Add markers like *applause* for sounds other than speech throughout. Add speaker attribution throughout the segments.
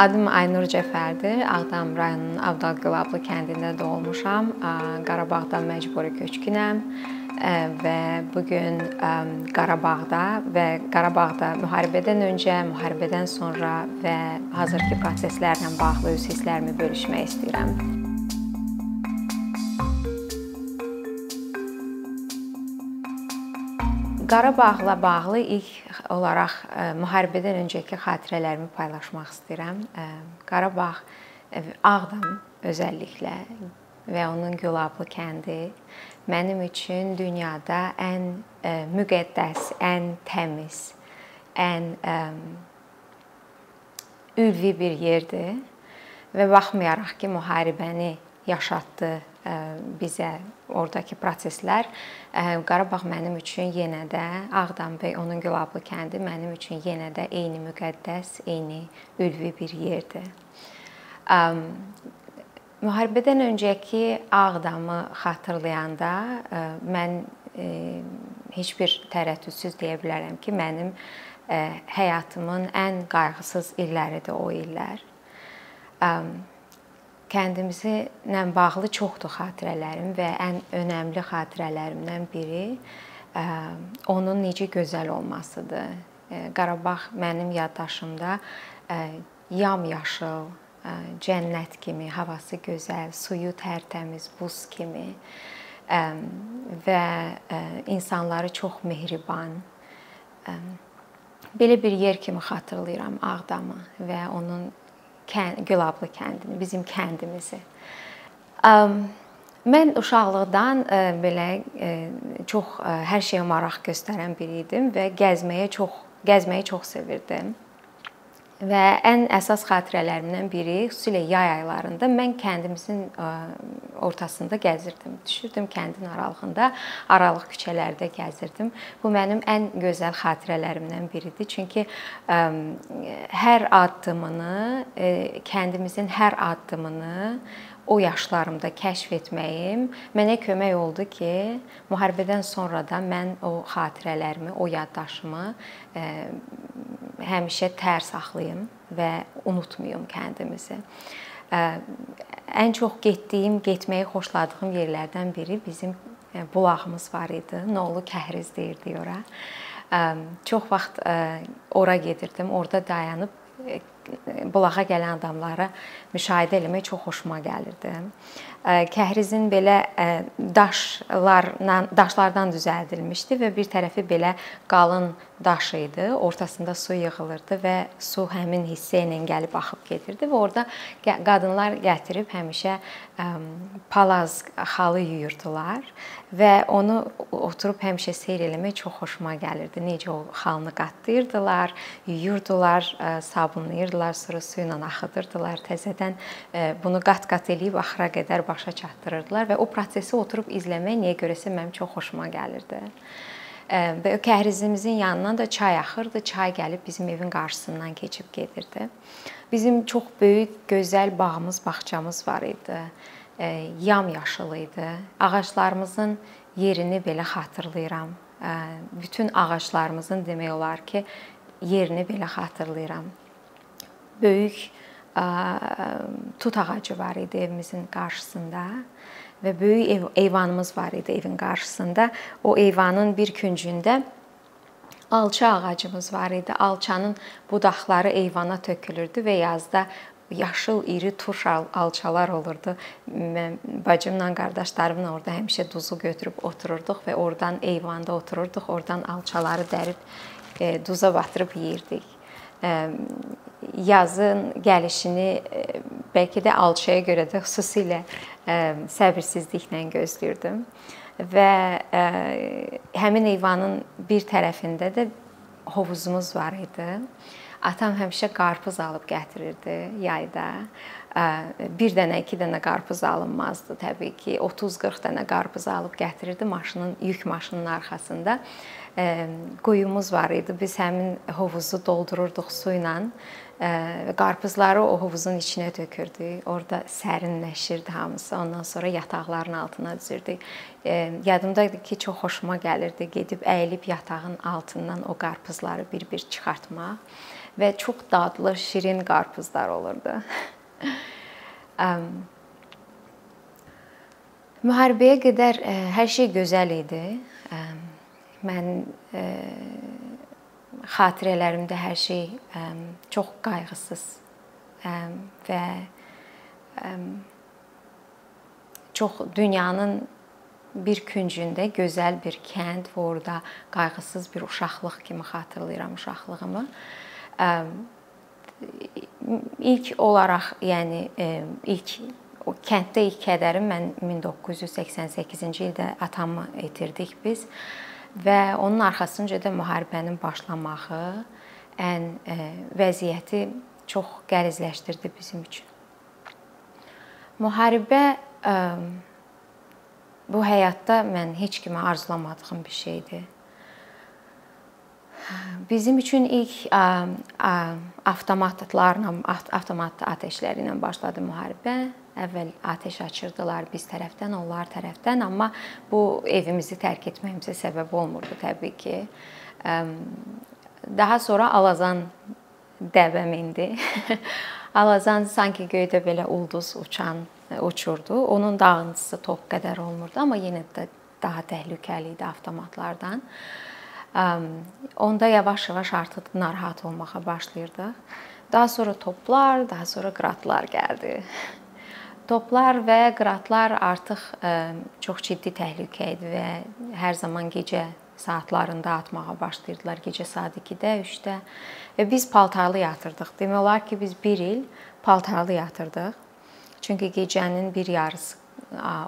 Speaker 1: Adım Aynur Cəfərdir. Ağdam rayonunun Avdal Gülablı kəndində doğulmuşam. Qarabağdan məcburi köçkünəm və bu gün Qarabağda və Qarabağda müharibədən öncə, müharibədən sonra və hazırki proseslərlə bağlı öz hisslərimi bölüşmək istəyirəm. Qarabağla bağlı ilk olaraq e, müharibədən öncəki xatirələrimi paylaşmaq istəyirəm. E, Qarabağ e, Ağdam özəlliklə və onun Gülablı kəndi mənim üçün dünyada ən müqəddəs, ən təmiz, ən ülvi bir yerdir və baxmayaraq ki, müharibəni yaşatdı bizə ordakı proseslər Qarabağ mənim üçün yenə də Ağdam və onun Gülablı kəndi mənim üçün yenə də eyni müqəddəs, eyni ülvi bir yerdir. Müharibədən öncəki Ağdamı xatırlayanda mən heç bir tərəddüdsüz deyə bilərəm ki, mənim həyatımın ən qayğısız illəridir o illər kəndimizlə bağlı çoxdur xatirələrim və ən önəmli xatirələrimdən biri onun necə gözəl olmasıdır. Qarabağ mənim yaddaşımda yamyaşıl, cənnət kimi, havası gözəl, suyu tərtəmiz, buz kimi və insanları çox mehriban. Belə bir yer kimi xatırlayıram Ağdamı və onun Gülablı kəndini, bizim kəndimizi. Mən uşaqlıqdan e, belə e, çox e, hər şeyə maraq göstərən biri idim və gəzməyə çox gəzməyi çox sevirdim. Və ən əsas xatirələrimdən biri xüsusilə yay aylarında mən kəndimizin ortasında gəzirdim. Düşürdüm kəndin aralığında, aralıq küçələrdə gəzirdim. Bu mənim ən gözəl xatirələrimdən biridir. Çünki hər addımını, kəndimizin hər addımını o yaşlarımda kəşf etməyim mənə kömək oldu ki, müharibədən sonra da mən o xatirələrimi, o yaddaşımı e, həmişə tər saxlayım və unutmayım kəndimizi. E, ən çox getdiyim, getməyi xoşladığım yerlərdən biri bizim e, bulağımız var idi. Nolu Kəhriz deyirdi ora. Çox vaxt ora gedirdim. Orada dayanıb bulağa gələn adamları müşahidə etmək çox xoşuma gəlirdi. Kəhrizin belə daşlarla daşlardan düzəldilmişdi və bir tərəfi belə qalın daş idi. Ortasında su yığılırdı və su həmin hissə ilə gəlib axıb gedirdi və orada qadınlar gətirib həmişə palaz xalı yuyurdular və onu oturub həmişə seyr eləmək çox xoşuma gəlirdi. Necə o xalını qatlayırdılar, yuyurdular, sabunlayırdılar, sonra su ilə axıdırdılar. Təzədən bunu qat-qat eləyib axıra qədər başa çatdırırdılar və o prosesi oturub izləmək niyə görəsə mənim çox xoşuma gəlirdi. Və kəhrizimizin yanından da çay axırdı. Çay gəlib bizim evin qarşısından keçib gedirdi. Bizim çox böyük, gözəl bağımız, bağçamız var idi yam-yaşıl idi. Ağaclarımızın yerini belə xatırlayıram. Bütün ağaclarımızın demək olar ki, yerini belə xatırlayıram. Böyük tut ağacı var idi evimizin qarşısında və böyük ev, eyvanımız var idi evin qarşısında. O eyvanın bir küncündə alça ağacımız var idi. Alçanın budaqları eyvana tökülürdü və yazda yaşıl iri turş alçalar olurdu. Mən bacımla, qardaşlarımla orada həmişə duzu götürüb otururduq və oradan eyvanda otururduq. Oradan alçaları dərib e, duza batırıb yeyirdik. E, yazın gəlişini e, bəlkə də alçaya görə də xüsusilə səbirsizliklə gözləyirdim. Və həmin eyvanın bir tərəfində də hovuzumuz var idi. Atam həmişə qarpız alıb gətirirdi yayda. Bir dənə, iki dənə qarpız alınmazdı təbii ki. 30-40 dənə qarpız alıb gətirirdi maşının, yük maşınının arxasında. Quyumuz var idi. Biz həmin hovuzu doldururduq su ilə. Qarpızları o hovuzun içinə tökürdük. Orda sərinləşirdi hamısı. Ondan sonra yataqların altına düzürdük. Yadımdadır ki, çox xoşuma gəlirdi gedib əyilib yatağın altından o qarpızları bir-bir çıxartmaq və çox dadlı, şirin qarpızlar olurdu. *laughs* *laughs* Müharibəyə qədər hər şey gözəl idi. Mən xatirələrimdə hər şey çox qayğısız və çox dünyanın bir küncündə gözəl bir kənd və orada qayğısız bir uşaqlıq kimi xatırlayıram uşaqlığımı. İlk olaraq, yəni ilk o kənddə ilk kədərim mən 1988-ci ildə atamı itirdik biz və onun arxasınca da müharibənin başlamağı ən vəziyyəti çox qəlizləşdirdi bizim üçün. Müharibə bu həyatda mən heç kimə arzulamadığım bir şeydir. Bizim üçün ilk avtomatlarla, avtomat atəşləri ilə başladı müharibə. Əvvəl atəş açırdılar biz tərəfdən, onlar tərəfdən, amma bu evimizi tərk etməyimizə səbəb olmurdu təbii ki. Daha sonra Alazan dəvəm indi. *laughs* Alazan sanki göydə belə ulduz uçan uçurdu. Onun dağıntısı top qədər olmurdu, amma yenə də daha təhlükəli idi avtomatlardan. Onda yavaş-yavaş artıq narahat olmağa başlayırdıq. Daha sonra toplar, daha sonra qratlar gəldi. Toplar və qratlar artıq çox ciddi təhlükə idi və hər zaman gecə saatlarında atmağa başlayırdılar, gecə saat 2-də, 3-də. Və biz paltarlı yatırdıq. Demək olar ki, biz 1 il paltarlı yatırdıq. Çünki gecənin bir yarısı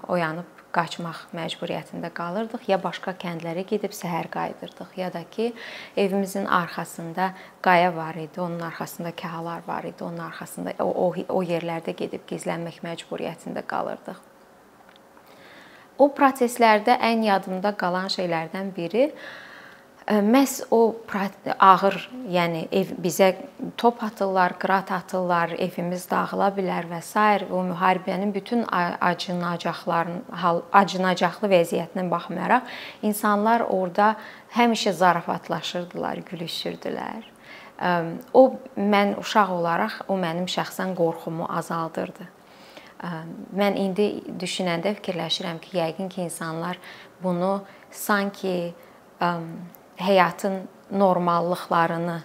Speaker 1: oyanıb qaçmaq məcburiyyətində qalırdıq. Ya başqa kəndlərə gedib səhər qayıdırdıq, ya da ki, evimizin arxasında qaya var idi, onun arxasında kahalar var idi, onun arxasında o, o, o yerlərdə gedib gizlənmək məcburiyyətində qalırdıq. O proseslərdə ən yadımda qalan şeylərdən biri məhz o ağır, yəni ev bizə top atırlar, qrat atırlar, evimiz dağıla bilər və s. o müharibənin bütün acınacaqların acınacaqlı vəziyyətinə baxmayaraq insanlar orada həmişə zarafatlaşırdılar, gülüşürdülər. O mən uşaq olaraq o mənim şəxsən qorxumu azaldırdı. Mən indi düşünəndə fikirləşirəm ki, yəqin ki, insanlar bunu sanki həyatın normallıqlarını,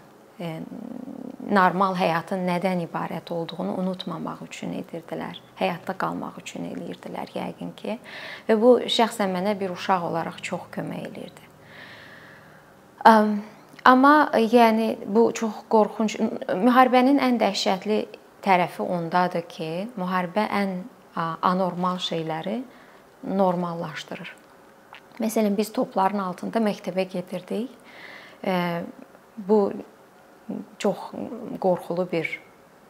Speaker 1: normal həyatın nədən ibarət olduğunu unutmamaq üçün edirdilər. Həyatda qalmaq üçün eləyirdilər yəqin ki. Və bu şəxsən mənə bir uşaq olaraq çox kömək eləyirdi. Amma yəni bu çox qorxunc müharibənin ən dəhşətli tərəfi ondadır ki, müharibə ən anormal şeyləri normallaşdırır. Məsələn, biz topların altında məktəbə gedirdik. Bu çox qorxulu bir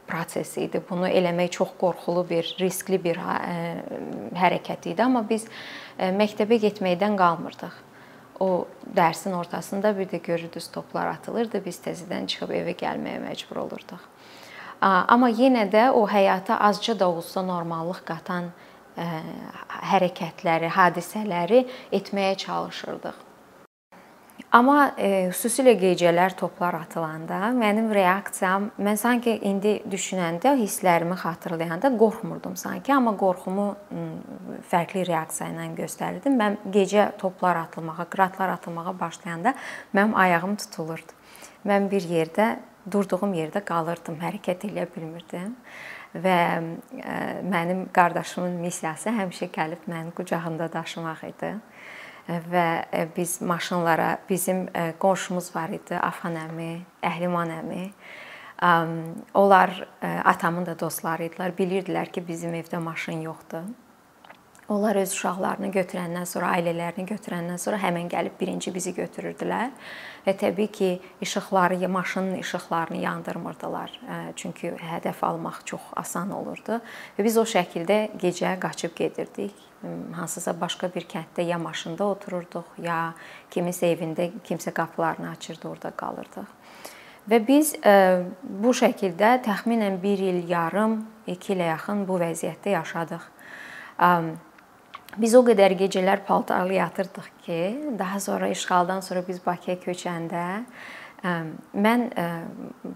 Speaker 1: proses idi. Bunu eləmək çox qorxulu bir, riskli bir hərəkət idi, amma biz məktəbə getməkdən qalmırdıq. O dərsin ortasında bir də görürdünüz toplar atılırdı, biz təzədən çıxıb evə gəlməyə məcbur olurduq. Amma yenə də o həyata azca da olsa normallıq qatan hərəkətləri, hadisələri etməyə çalışırdıq. Amma e, xüsusilə gecələr toplar atılanda mənim reaksiyam, mən sanki indi düşünəndə, hisslərimi xatırlayanda qorxmurdum sanki, amma qorxumu fərqli reaksiya ilə göstərirdim. Mən gecə toplar atılmağa, qratlar atılmağa başlayanda mənim ayağım tutulurdu. Mən bir yerdə durduğum yerdə qalırdım, hərəkət eləyə bilmirdim. Və e, mənim qardaşımın missiyası həmişə gəlib məni qucağında daşımaq idi. Və e, biz maşınlara bizim e, qonşumuz var idi, Afan əmi, Əhliman əmi. Onlar atamın da dostları idilər. Bilirdilər ki, bizim evdə maşın yoxdur. Onlar öz uşaqlarını götürəndən sonra, ailələrini götürəndən sonra həmin gəlib birinci bizi götürürdülər və təbii ki, işıqları, maşının işıqlarını yandırmırdılar. Çünki hədəf almaq çox asan olurdu və biz o şəkildə gecə qaçıb gedirdik. Hansısa başqa bir kənddə ya maşında otururduq, ya kiminsə evində kimsə qapılarını açırdı, orada qalırdıq. Və biz bu şəkildə təxminən 1 il yarım, 2 ilə yaxın bu vəziyyətdə yaşadıq. Biz o qədər gecələr paltarlı yatırdıq ki, daha sonra işğaldan sonra biz Bakıya köçəndə Mən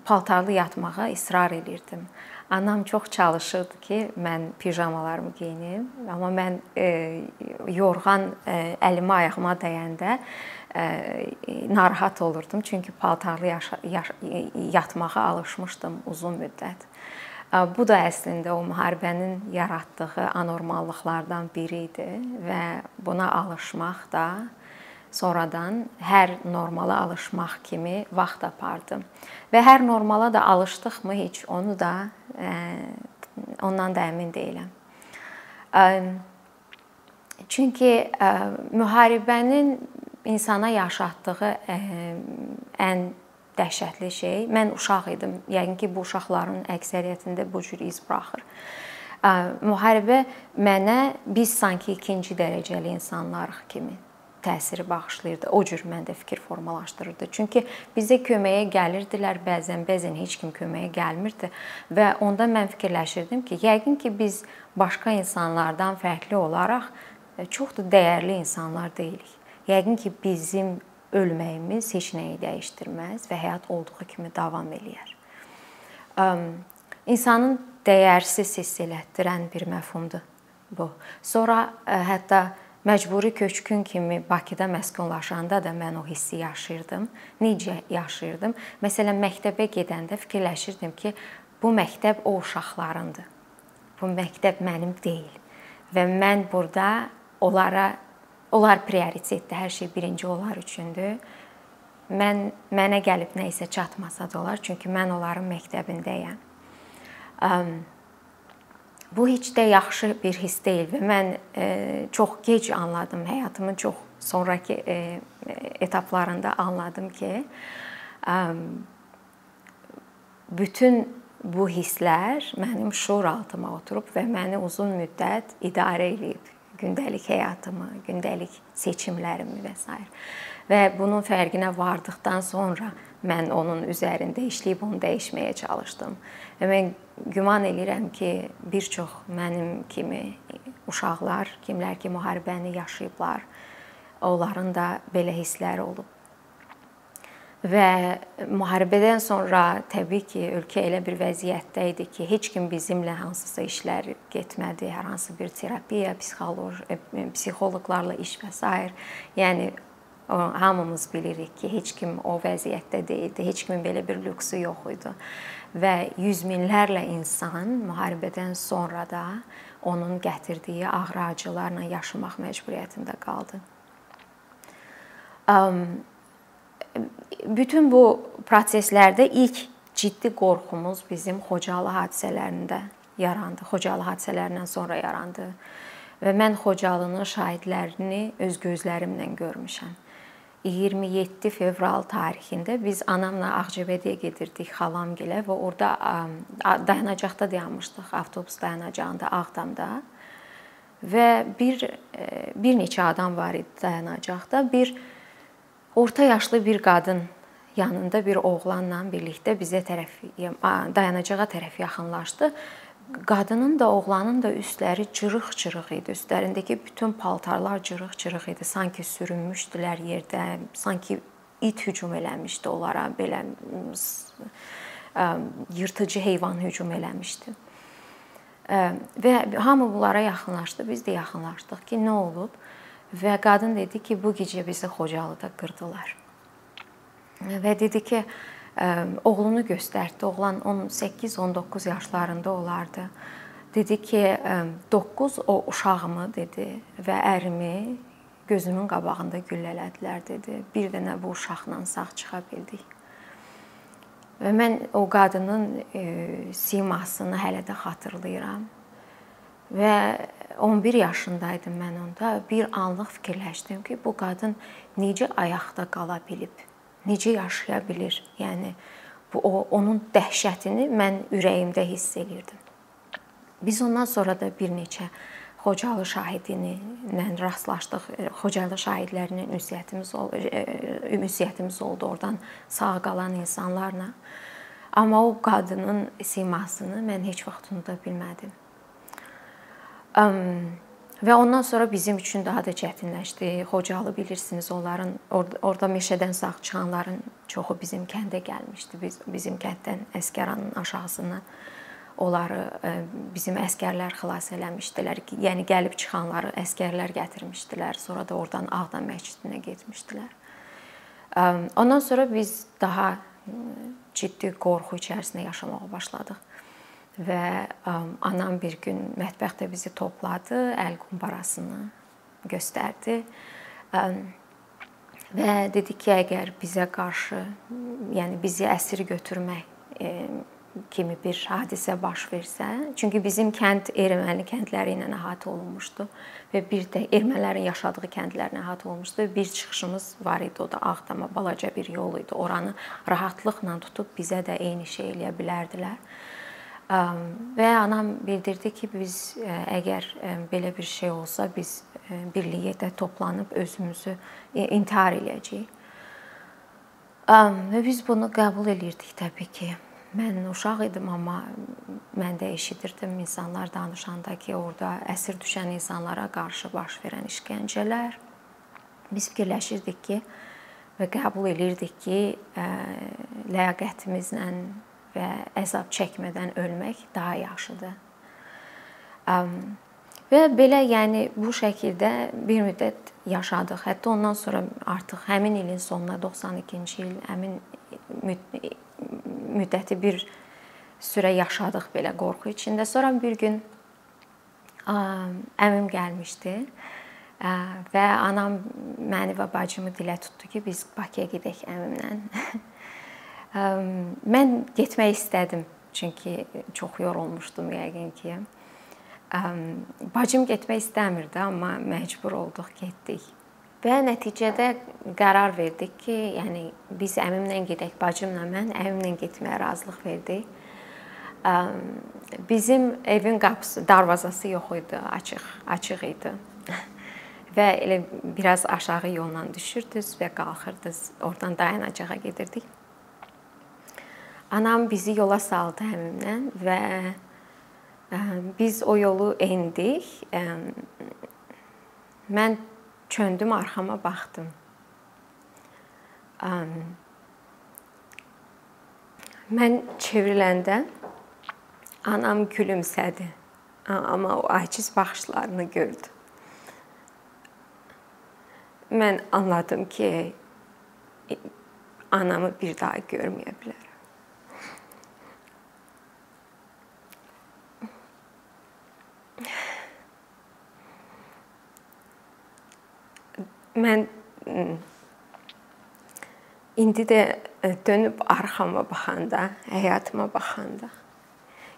Speaker 1: paltarlı yatmağa israr elirdim. Anam çox çalışırdı ki, mən pijamalarımı geyinim, amma mən yorğan əlimə, ayağıma dəyəndə narahat olurdum, çünki paltarlı yatmağa alışmışdım uzun müddət. Bu da əslində o müharibənin yaratdığı anormallıqlardan biri idi və buna alışmaq da sonradan hər normala alışmaq kimi vaxt apardı. Və hər normala da alışdıqmı heç onu da ondan da əmin deyiləm. Çünki müharibənin insana yaşatdığı ən dəhşətli şey, mən uşaq idim. Yəqin ki, bu uşaqların əksəriyyətində bu cür iz buraxır. Müharibə mənə biz sanki ikinci dərəcəli insanlarıq kimi təsiri bağışlayırdı. O cür məndə fikir formalaşdırırdı. Çünki bizə köməyə gəlirdilər, bəzən bəzən heç kim köməyə gəlmirdi və onda mən fikirləşirdim ki, yəqin ki, biz başqa insanlardan fərqli olaraq çox da dəyərli insanlar deyilik. Yəqin ki, bizim ölməyimiz heç nəyi dəyişdirməz və həyat olduğu kimi davam eləyər. İnsanın dəyərsiz hiss elətdirən bir məfhumdur bu. Sonra hətta məcburi köçkün kimi Bakıda məskunlaşanda da mən o hissi yaşayırdım. Necə yaşayırdım? Məsələn, məktəbə gedəndə fikirləşirdim ki, bu məktəb o uşaqlarındır. Bu məktəb mənim deyil və mən burada onlara onlar prioritetdir. Hər şey birinci onlar üçündür. Mən mənə gəlib nə isə çatmasa da olar, çünki mən onların məktəbindəyəm. Bu heç də yaxşı bir hiss deyil və mən çox gec anladım həyatımın çox sonrakı etaplarında anladım ki, bütün bu hisslər mənim şuur altıma oturub və məni uzun müddət idarə eləyib gündəlik həyatımı, gündəlik seçimlərimi və s. Və bunun fərqinə vardıqdan sonra mən onun üzərində işləyib onu dəyişməyə çalışdım. Və mən güman eləyirəm ki, bir çox mənim kimi uşaqlar, kimlər ki müharibəni yaşayıblar, onların da belə hissləri olub. Və müharibədən sonra təbii ki, ölkə elə bir vəziyyətdə idi ki, heç kim bizimlə hansısa işlər getmədi, hər hansı bir terapiya, psixoloji, e, psixoloqlarla iş və s. Yəni hamımız bilirik ki, heç kim o vəziyyətdə deyildi. Heç kimin belə bir lüksü yox idi. Və yüz minlərlə insan müharibədən sonra da onun gətirdiyi ağır acılarla yaşamaq məcburiyyətində qaldı. Um, bütün bu proseslərdə ilk ciddi qorxumuz bizim Xocalı hadisələrində yarandı. Xocalı hadisələrindən sonra yarandı. Və mən Xocalının şahidlərini öz gözlərimlə görmüşəm. 27 fevral tarixində biz anamla Ağcabədiyə gedirdik xalamgilə və orada dayanacaqda dayanmışdıq, avtobus dayanacağında Ağdamda. Və bir e, bir neçə adam var idi dayanacaqda. Bir orta yaşlı bir qadın yanında bir oğlanla birlikdə bizə tərəf dayanacağa tərəf yaxınlaşdı. Qadının da, oğlanın da üstləri cırıq-cırıq idi. Üstlərindəki bütün paltarlar cırıq-cırıq idi. Sanki sürünmüşdülər yerdə, sanki it hücum eləmişdi onlara, belə yırtıcı heyvan hücum eləmişdi. Və hamı bunlara yaxınlaşdı. Biz də yaxınlaşdıq ki, nə olub? Və qadın dedi ki, bu gecə bizi Xocalıda qırdılar. Və dedi ki, oğlunu göstərdi. Oğlan 18-19 yaşlarında olardı. Dedi ki, 9 o uşağımı dedi və ərimi gözümün qabağında güllələdilər dedi. Bir dənə bu uşaqla sağ çıxa bildik. Və mən o qadının simasını hələ də xatırlayıram. Və 11 yaşındaydım mən onda. Bir anlıq fikirləşdim ki, bu qadın necə ayaqda qala bilib, necə yaşaya bilir? Yəni bu o onun dəhşətini mən ürəyimdə hiss elirdim. Biz ondan sonra da bir neçə Xocalı şahidini ilə rastlaşdıq. Xocalı şahidlərinin ünsiyyətimiz oldu, ünsiyyətimiz oldu oradan sağ qalan insanlarla. Amma o qadının simasını mən heç vaxt unuda bilmədim. Və ondan sonra bizim üçün daha da çətinləşdi. Xocalı bilirsiniz, onların orada, orada meşədən sağ çıxanların çoxu bizim kəndə gəlmişdi. Biz bizim kənddən Əskəranın aşağısına onları e, bizim əskərlər xilas eləmişdilər. Yəni gəlib çıxanları əskərlər gətirmişdilər. Sonra da oradan Ağdam məscidinə getmişdilər. Ondan sonra biz daha ciddi qorxu içərisində yaşamağa başladıq və anam bir gün mətbəxdə bizi topladı, əl qumbarasını göstərdi. Və dedi ki, əgər bizə qarşı, yəni bizi əsir götürmək kimi bir hadisə baş versə, çünki bizim kənd erməni kəndləri ilə əhatə olunmuşdu və bir də ermənilərin yaşadığı kəndlərlə əhatə olunmuşdu. Bir çıxışımız var idi, o da Ağdama balaca bir yol idi. Oranı rahatlıqla tutub bizə də eyni şey eləyə bilərdilər. Və anam bildirdi ki, biz əgər belə bir şey olsa, biz birlikdə toplanıb özümüzü intihar eləyəcəyik. Və biz bunu qəbul elirdik təbii ki. Mən uşaq idim, amma mən də eşidirdim insanlar danışanda ki, orada əsir düşən insanlara qarşı baş verən işgəncələr. Biz fikirləşirdik ki və qəbul elirdik ki, ləyaqətimizlə və əzab çəkmədən ölmək daha yaxşıdır. Və belə, yəni bu şəkildə bir müddət yaşadıq. Hətta ondan sonra artıq həmin ilin sonuna 92-ci il həmin müddəti bir sürə yaşadıq belə qorxu içində. Sonra bir gün əmim gəlmişdi və anam məni və bacımı dilə tutdu ki, biz Bakıya gedək əmimlə. *laughs* Mən getmək istədim, çünki çox yorulmuşdum yəqin ki. Bacım getmək istəmirdi, amma məcbur olduq, getdik. Və nəticədə qərar verdik ki, yəni biz əmimlə gedək, bacımla mən əmimlə getməyə razılıq verdik. Bizim evin qapısı, darvazası yox idi, açıq, açıq idi. *laughs* və elə biraz aşağı yolla düşürdünüz və qalxırdınız, oradan dayanacağa gedirdik. Anam bizi yola saldı əmimlə və biz o yolu endik. Mən çöndüm, arxama baxdım. Mən çevriləndə anam gülümsədi. Amma o aciz baxışlarını gördü. Mən anladım ki, anamı bir daha görməyə bilərəm. Mən indi də dönüb arxama baxanda, həyatıma baxanda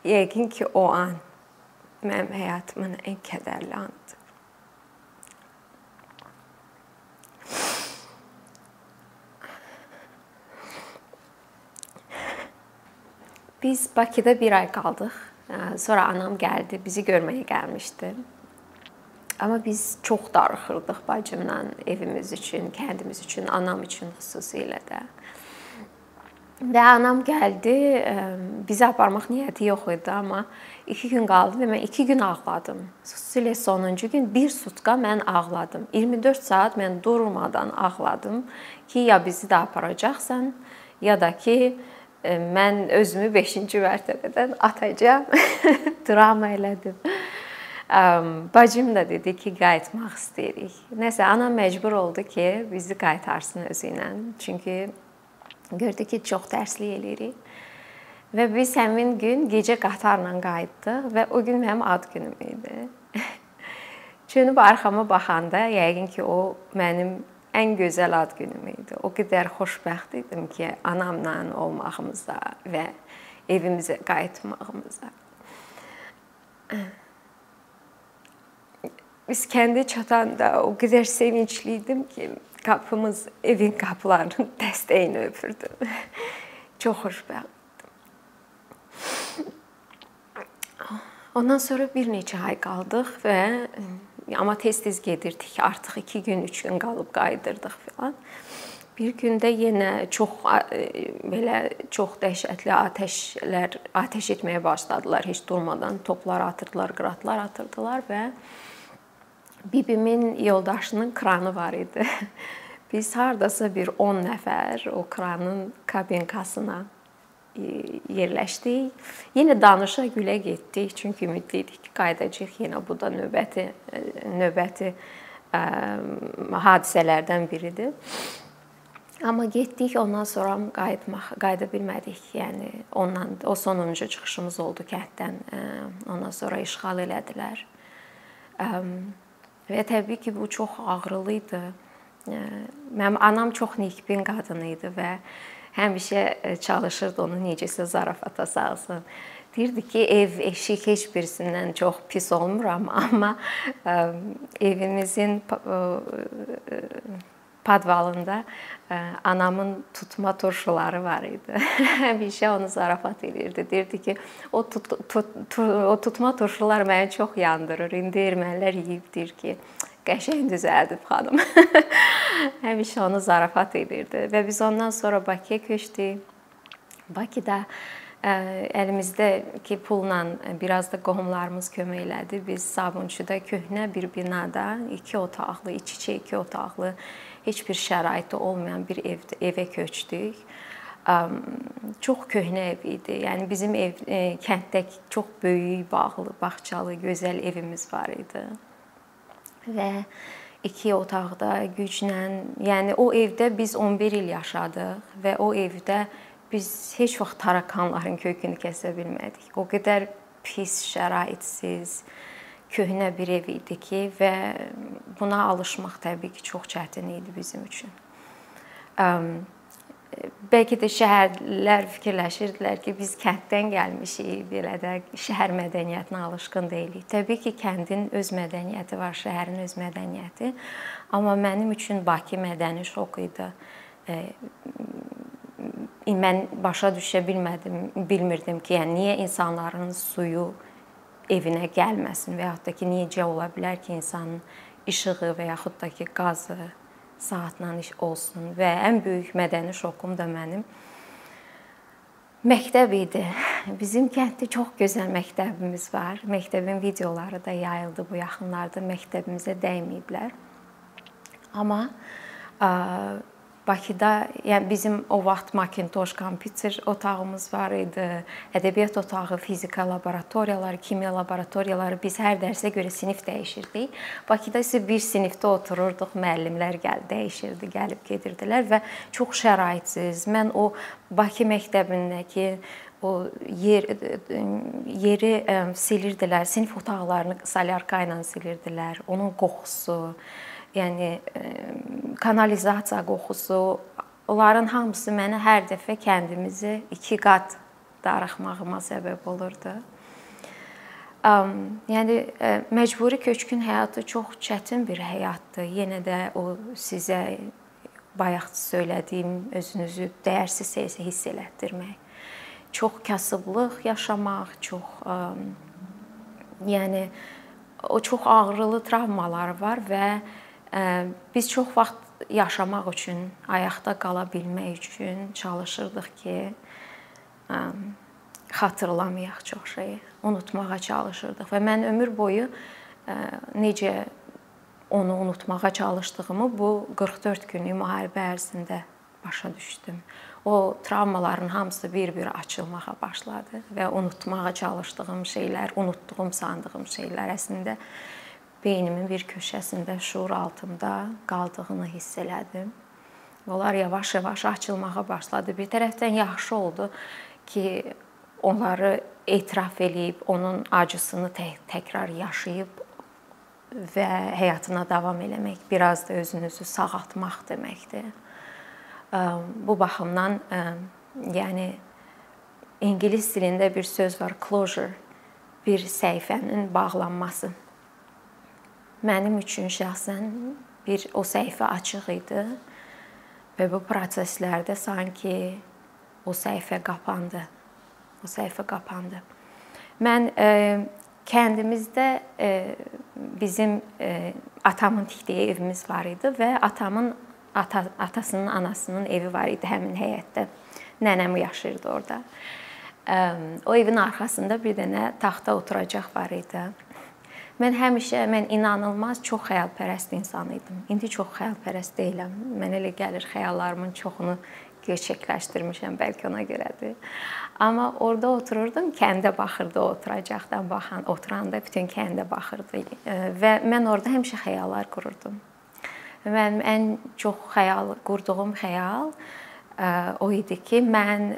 Speaker 1: yəqin ki, o an mənim həyatımın ən kədərli anıdır. Biz Bakıda bir ay qaldıq. Sonra anam gəldi, bizi görməyə gəlmişdi. Amma biz çox darıxırdıq bacımla evimiz üçün, kəndimiz üçün, anam üçün xüsusilə də. Və anam gəldi, bizi aparmaq niyyəti yox idi, amma 2 gün qaldı və mən 2 gün ağladım. Xüsusilə sonuncu gün bir sutka mən ağladım. 24 saat mən durmadan ağladım ki, ya bizi də aparacaqsan, ya da ki, mən özümü 5-ci mərtəbədən atacağam. *laughs* Drama elədim. Bacım da dedi ki, qayıtmaq istəyirik. Nəsə anam məcbur oldu ki, bizi qaytarsın özü ilə. Çünki gördü ki, çox dərslik eləyirik. Və biz həmin gün gecə qatarla qayıtdıq və o gün mənim ad günüm idi. *laughs* Çönüb arxama baxanda yəqin ki, o mənim ən gözəl ad günüm idi. O qədər xoşbəxt idim ki, anamla olmağımıza və evimizə qayıtmağımıza. Biz kəndə çatanda o qədər sevincli idim ki, qapımız evin qapılarının *laughs* dəstəyini öpürdüm. *laughs* Çox xoşbəxt Ondan sonra bir neçə ay qaldıq və amma tez-tez gedirdik. Artıq 2 gün, 3 gün qalıb qayıdırdıq filan. Bir gündə yenə çox belə çox dəhşətli atəşlər, atəş etməyə başladılar heç durmadan. Toplar atırdılar, qıratlar atırdılar və bibimin yoldaşının kranı var idi. *laughs* Biz hardasa bir 10 nəfər o kranın kabinkasına e, yerləşdik. Yenə danışa gülə getdik, çünki ümidli idik ki, qayıdacağıq yenə bu da növbəti e, növbəti ə, hadisələrdən biridir. Amma getdik, ondan sonra qayıtmaq, qayıda bilmədik. Yəni ondan o sonuncu çıxışımız oldu kənddən. Ondan sonra işğal elədilər. Və təbii ki, bu çox ağrılı idi. Mənim anam çox nikbin qadın idi və həmişə çalışırdı onu necəsə zarafata salsın. Deyirdi ki, ev, eşik heç birisindən çox pis olmuram, amma evimizin podvalında e, anamın tutma turşuları var idi. *laughs* Həmişə onu zarafat edirdi. Deyirdi ki, o tut, tut, tut, o tutma turşular məni çox yandırır. İndi ermənilər yeyib deyir ki, qəşəng düzəldib xanım. *laughs* Həmişə onu zarafat edirdi və biz ondan sonra Bakıya köçdük. Bakıda e, əlimizdəki pulla biraz da qohumlarımız kömək elədi. Biz Sabunçuda köhnə bir binada 2 otaqlı, iç-içə 2 otaqlı heç bir şəraiti olmayan bir ev evə köçdük. Çox köhnə ev idi. Yəni bizim ev e, kənddəki çox böyük, bağlı, bağçalı, gözəl evimiz var idi. Və iki otaqda güclə, yəni o evdə biz 11 il yaşadıq və o evdə biz heç vaxt tarakanların kökünü kəsə bilmədik. O qədər pis, şəraitsiz, köhnə bir ev idi ki və buna alışmaq təbii ki, çox çətin idi bizim üçün. Bəlkə də şəhərlər fikirləşirdilər ki, biz kənddən gəlmişik, belə də şəhər mədəniyyətinə alışqın deyilik. Təbii ki, kəndin öz mədəniyyəti var, şəhərin öz mədəniyyəti. Amma mənim üçün Bakı mədəni şok idi. Mən başa düşə bilmədim, bilmirdim ki, yəni niyə insanların suyu evinə gəlməsin və yaxud da ki, necə ola bilər ki, insanın işığı və yaxud da ki, qazı saatla iş olsun və ən böyük mədəni şokum da mənim məktəb idi. *laughs* Bizim kənddə çox gözəl məktəbimiz var. Məktəbin videoları da yayıldı bu yaxınlarda. Məktəbimizə dəyməyiblər. Amma Bakıda, yəni bizim o vaxt Macintosh kompüter otağımız var idi. Ədəbiyyat otağı, fizika laboratoriyaları, kimya laboratoriyaları biz hər dərsə görə sinif dəyişirdik. Bakıda isə bir sinifdə otururduq, müəllimlər gəl dəyişirdi, gəlib gedirdilər və çox şəraitsiz. Mən o Bakı məktəbindəki o yer yeri silirdilər, sinif otaqlarını solyarka ilə silirdilər. Onun qoxusu yəni kanalizasiya qoxusu, onların hamısı mənə hər dəfə kəndimizi 2 qat darıxmağıma səbəb olurdu. Yəni məcburi köçkün həyatı çox çətin bir həyatdır. Yenə də o sizə bayaq söylədiyim özünüzü dəyərsiz hiss elətdirmək. Çox kasıblıq yaşamaq, çox yəni o çox ağrılı travmalar var və Biz çox vaxt yaşamaq üçün, ayaqda qala bilmək üçün çalışırdıq ki, xatırlamayaq çox şeyi, unutmağa çalışırdıq və mən ömür boyu necə onu unutmağa çalışdığımı bu 44 günlük müharibə ərzində başa düşdüm. O travmaların hamısı bir-bir açılmağa başladı və unutmağa çalışdığım şeylər, unutduğum sandığım şeylər əslində beynimin bir köşəsində şuur altında qaldığını hiss elədim. Onlar yavaş-yavaş açılmağa başladı. Bir tərəfdən yaxşı oldu ki, onları etiraf eləyib, onun acısını tək təkrar yaşayıb və həyatına davam eləmək, biraz da özünüzü sağaltmaq deməkdir. Bu baxımdan yəni ingilis dilində bir söz var, closure, bir səhifənin bağlanması mənim üçün şəxsən bir o səhifə açıq idi və bu proseslərdə sanki o səhifə qapandı. O səhifə qapandı. Mən e, kəndimizdə e, bizim e, atamın tikdiyi evimiz var idi və atamın ata, atasının anasının evi var idi həmin həyətdə. Nənəm yaşayırdı orada. E, o evin arxasında bir dənə taxta oturacaq var idi Mən həmişə mən inanılmaz çox xəyalpərəst insan idim. İndi çox xəyalpərəst deyiləm. Mənə elə gəlir xəyallarımın çoxunu gerçəkləşdirmişəm, bəlkə ona görədir. Amma orada otururdum, kəndə baxırdı, oturacaqdan baxan, oturanda bütün kəndə baxırdı və mən orada həmişə xəyallar qururdum. Mənim ən çox xəyal qurduğum xəyal o idi ki, mən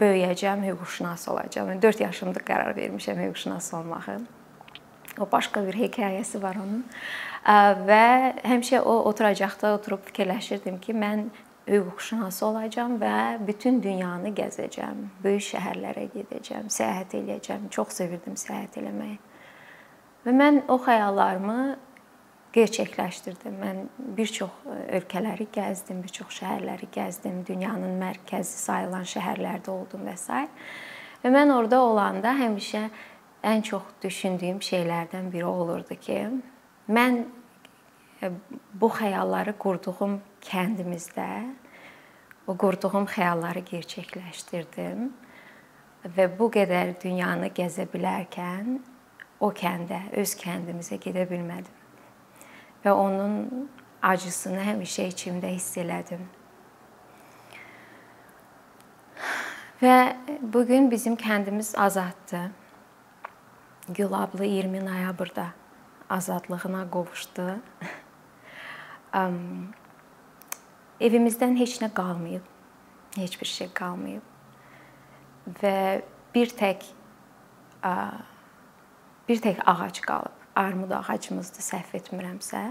Speaker 1: böyüyəcəm, hüquqşünas olacağam. 4 yaşımda qərar vermişəm hüquqşünas olmağı. O başqa bir hekayəsi var onun. Və həmişə o oturacaqda oturub fikirləşirdim ki, mən hüquqşünası olacağam və bütün dünyanı gəzəcəm. Böyük şəhərlərə gedəcəm, səyahət edəcəm. Çox sevirdim səyahət eləməyi. Və mən o xəyallarımı gerçəkləşdirdim. Mən bir çox ölkələri gəzdim, bir çox şəhərləri gəzdim, dünyanın mərkəzi sayılan şəhərlərdə oldum və s. Və mən orada olanda həmişə ən çox düşündüyüm şeylərdən biri olurdu ki, mən e, bu xəyalları qurduğum kəndimizdə o qurduğum xəyalları gerçəkləşdirdim və bu qədər dünyanı gəzə bilərkən o kəndə, öz kəndimizə gedə bilmədim və onun acısını həmişə içimdə hiss elədim. Və bu gün bizim kəndimiz azaddır. Gülablı 20 noyabrda azadlığına qovuşdu. Evimizdən heç nə qalmayıb. Heç bir şey qalmayıb. Və bir tək bir tək ağac qalıb armud ağacımızdır, səhv etmirəmsə.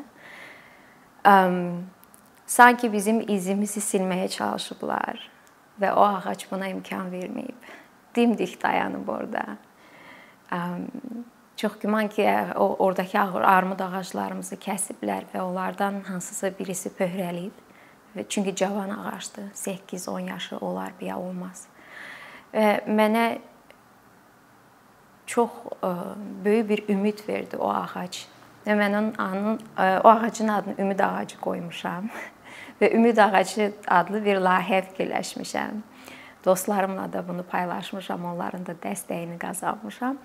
Speaker 1: Sanki bizim izimizi silməyə çalışıblar və o ağac buna imkan verməyib. Dimdik dayanıb orada. Çox güman ki, o oradakı armud ağaclarımızı kəsiblər və onlardan hansısa birisi pöhrəlib. Çünki cavan ağacdır. 8-10 yaşı olar, biya olmaz. Və mənə çox e, böyük bir ümid verdi o ağac. Və mən onun e, o ağacın adını Ümid ağacı qoymuşam *laughs* və Ümid ağacı adlı bir layihə fikirləşmişəm. Dostlarımla da bunu paylaşmışam, onların da dəstəyini qazanmışam.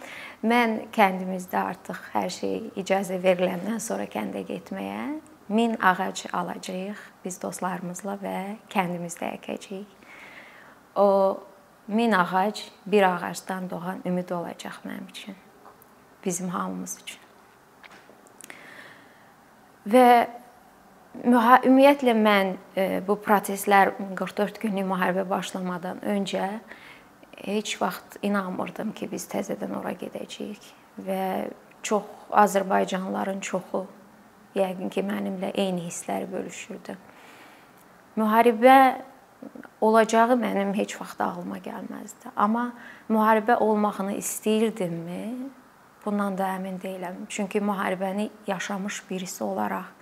Speaker 1: Mən kəndimizdə artıq hər şey icazə veriləndən sonra kəndə getməyə 1000 ağac alacağıq biz dostlarımızla və kəndimizdə əkəcəyik. O min ağac bir ağacdan doğan ümid olacaq mənim üçün. Bizim hamımız üçün. Və ümumiyyətlə mən e, bu proseslər 44 günlük müharibə başlamadan öncə heç vaxt inanmırdım ki, biz təzədən ora gedəcəyik və çox Azərbaycanlıların çoxu yəqin ki, mənimlə eyni hissləri bölüşürdü. Müharibə olacağı mənim heç vaxt ağlıma gəlməzdi. Amma müharibə olmağını istəyirdimmi? Bundan da əmin deyiləm. Çünki müharibəni yaşamış birisi olaraq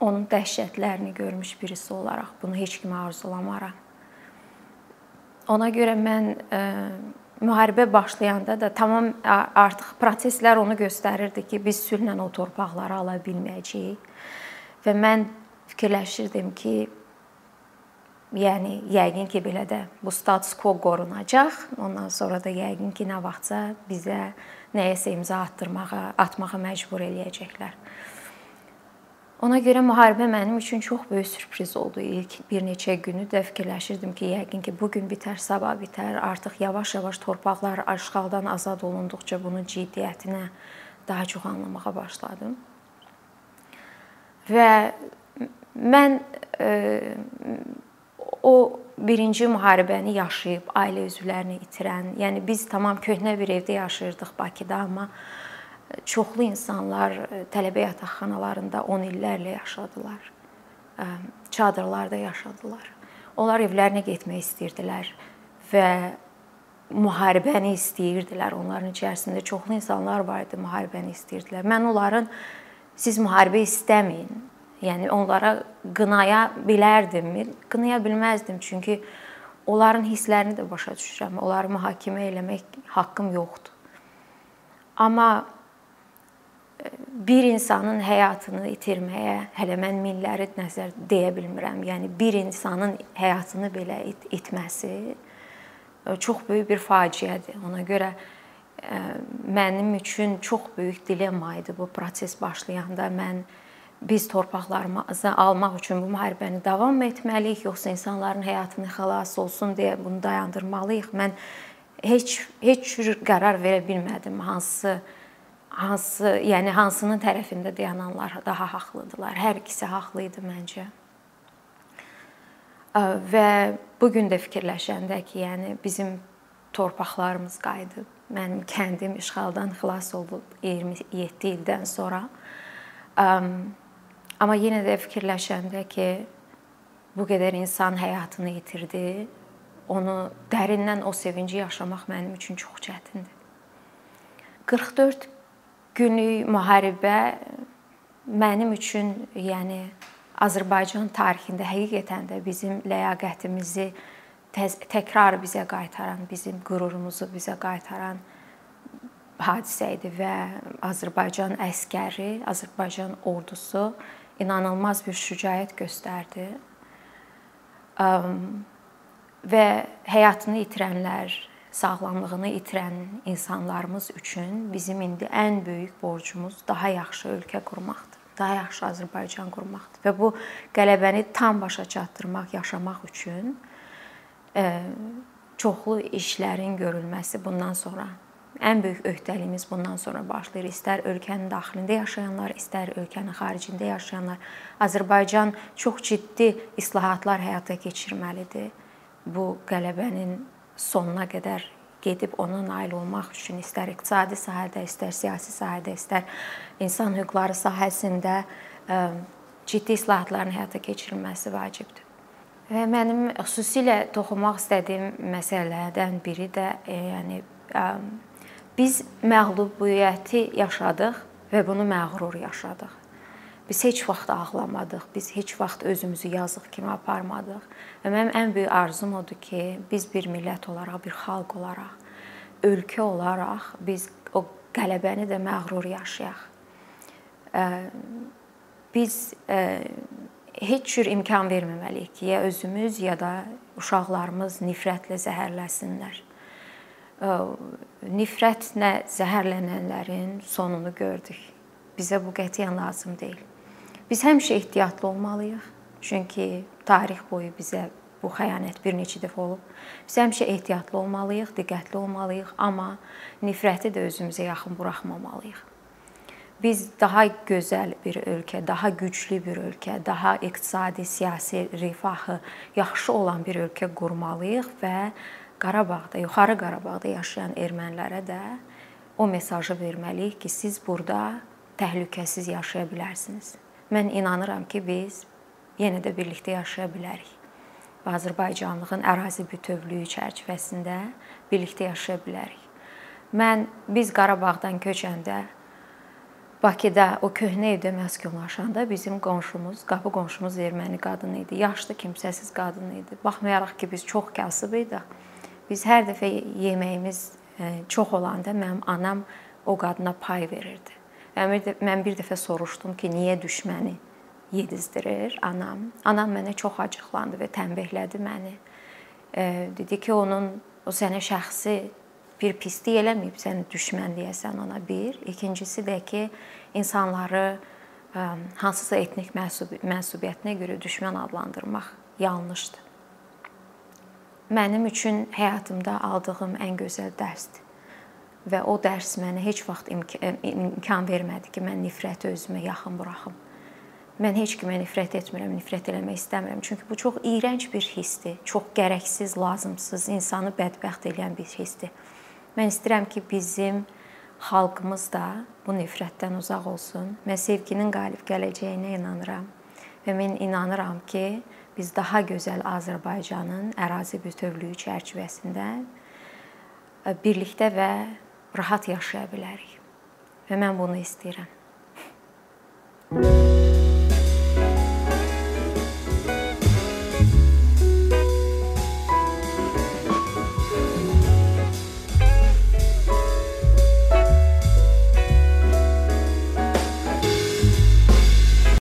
Speaker 1: onun dəhşətlərini görmüş birisi olaraq bunu heç kimə arzulamaram. Ona görə mən ə, e, müharibə başlayanda da tamam artıq proseslər onu göstərirdi ki, biz sülhlə o torpaqları ala bilməyəcəyik. Və mən fikirləşirdim ki, Yəni yəqin ki, belə də bu status quo qorunacaq. Ondan sonra da yəqin ki, nə vaxtsa bizə nəyəsə imza atdırmağa, atmağa məcbur eləyəcəklər. Ona görə müharibə mənim üçün çox böyük sürpriz oldu. İlk bir neçə günü də fikirləşirdim ki, yəqin ki, bu gün bitər, sabah bitər. Artıq yavaş-yavaş torpaqlar işğaldan azad olunduqca bunun ciddiyyətinə daha çox anlamağa başladım. Və mən e, o birinci müharibəni yaşayıb ailə üzvlərini itirən, yəni biz tamam köhnə bir evdə yaşayırdıq Bakıda, amma çoxlu insanlar e, tələbə yataqxanalarında 10 illərlə yaşadılar. E, çadırlarda yaşadılar. Onlar evlərinə getmək istəyirdilər və müharibəni istəyirdilər. Onların içərisində çoxlu insanlar var idi, müharibəni istəyirdilər. Mən onların siz müharibə istəməyin, Yəni onlara qınaya bilərdimmi? Qınaya bilməzdim, çünki onların hisslərini də başa düşürəm. Onları mühakimə eləmək haqqım yoxdur. Amma bir insanın həyatını itirməyə hələ mən minləri nəzər deyə bilmirəm. Yəni bir insanın həyatını belə it itməsi e, çox böyük bir faciədir. Ona görə mənim üçün çox böyük dilemma idi bu proses başlayanda. Mən biz torpaqlarımızı almaq üçün bu müharibəni davam etməliyik, yoxsa insanların həyatını xilas olsun deyə bunu dayandırmalıyıq. Mən heç heç cür qərar verə bilmədim hansı hansı, yəni hansının tərəfində dayananlar daha haqlıdılar. Hər ikisi haqlı idi məncə. Və bu gün də fikirləşəndə ki, yəni bizim torpaqlarımız qayıdıb, mənim kəndim işğaldan xilas olub 27 ildən sonra. Amma yenə də fikirləşəndə ki, bu qədər insan həyatını itirdi, onu dərindən o sevinci yaşamaq mənim üçün çox çətindir. 44 günlük müharibə mənim üçün, yəni Azərbaycan tarixində həqiqətən də bizim ləyaqətimizi təkrar bizə qaytaran, bizim qürurumuzu bizə qaytaran hadisə idi və Azərbaycan əskəri, Azərbaycan ordusu inanılmaz bir şücaət göstərdi. Və həyatını itirənlər, sağlamlığını itirən insanlarımız üçün bizim indi ən böyük borcumuz daha yaxşı ölkə qurmaqdır. Daha yaxşı Azərbaycan qurmaqdır və bu qələbəni tam başa çatdırmaq, yaşamaq üçün çoxlu işlərin görülməsi bundan sonra ən böyük öhdəliyimiz bundan sonra başlayır. İstər ölkənin daxilində yaşayanlar, istər ölkənin xaricində yaşayanlar. Azərbaycan çox ciddi islahatlar həyata keçirməlidir. Bu qələbənin sonuna qədər gedib ona nail olmaq üçün istər iqtisadi sahədə, istər siyasi sahədə, istər insan hüquqları sahəsində ciddi islahatların həyata keçirilməsi vacibdir. Və mənim xüsusilə toxunmaq istədiyim məsələlərdən biri də yəni Biz məğlubiyyəti yaşadıq və bunu məğrur yaşadıq. Biz heç vaxt ağlamadıq, biz heç vaxt özümüzü yazıq kimi aparmadıq. Və mənim ən böyük arzum odur ki, biz bir millət olaraq, bir xalq olaraq, ölkə olaraq biz o qələbəni də məğrur yaşayaq. Biz heç cür imkan verməməliyik ki, ya özümüz ya da uşaqlarımız nifrətlə zəhərləsinlər nifrətlə zəhərlənənlərin sonunu gördük. Bizə bu qətiyyən lazım deyil. Biz həmişə ehtiyatlı olmalıyıq. Çünki tarix boyu bizə bu xəyanət bir neçə dəfə olub. Biz həmişə ehtiyatlı olmalıyıq, diqqətli olmalıyıq, amma nifrəti də özümüzə yaxın buraxmamalıyıq. Biz daha gözəl bir ölkə, daha güclü bir ölkə, daha iqtisadi, siyasi rifahı yaxşı olan bir ölkə qurmalıyıq və Qarabağda, Yuxarı Qarabağda yaşayan ermənilərə də o mesajı verməliyik ki, siz burada təhlükəsiz yaşaya bilərsiniz. Mən inanıram ki, biz yenə də birlikdə yaşaya bilərik. Və Azərbaycanlığın ərazi bütövlüyü çərçivəsində birlikdə yaşaya bilərik. Mən biz Qarabağdan köçəndə Bakıda o köhnə evdə məskunlaşanda bizim qonşumuz, qapı qonşumuz erməni qadın idi. Yaşlı, kimsəsiz qadın idi. Baxmayaraq ki, biz çox kasıb idik Biz hər dəfə yeməyimiz e, çox olanda mənim anam o qadına pay verirdi. Mən bir dəfə soruşdum ki, niyə düşməni yedizdirir anam? Anam mənə çox acıqlandı və tənbihlədi məni. E, dedi ki, onun o sənə şəxsi bir pislik eləməyib, səni düşmən deyəsən ona bir. İkincisi də ki, insanları e, hansısa etnik mənsubiyyətinə görə düşmən adlandırmaq yanlışdır mənim üçün həyatımda aldığım ən gözəl dərsdir. Və o dərs mənə heç vaxt imkan vermədi ki, mən nifrəti özümə yaxın buraxım. Mən heç kimə nifrət etmirəm, nifrət eləmək istəmirəm. Çünki bu çox iyrənc bir hissdir. Çox gərəksiz, lazımsız, insanı bədbəxt edən bir hissdir. Mən istəyirəm ki, bizim xalqımız da bu nifrətdən uzaq olsun. Mən sevginin qalib gələcəyinə inanıram. Və mən inanıram ki, biz daha gözəl Azərbaycanın ərazi bütövlüyü çərçivəsində e, birlikdə və rahat yaşaya bilərik. Və mən bunu istəyirəm.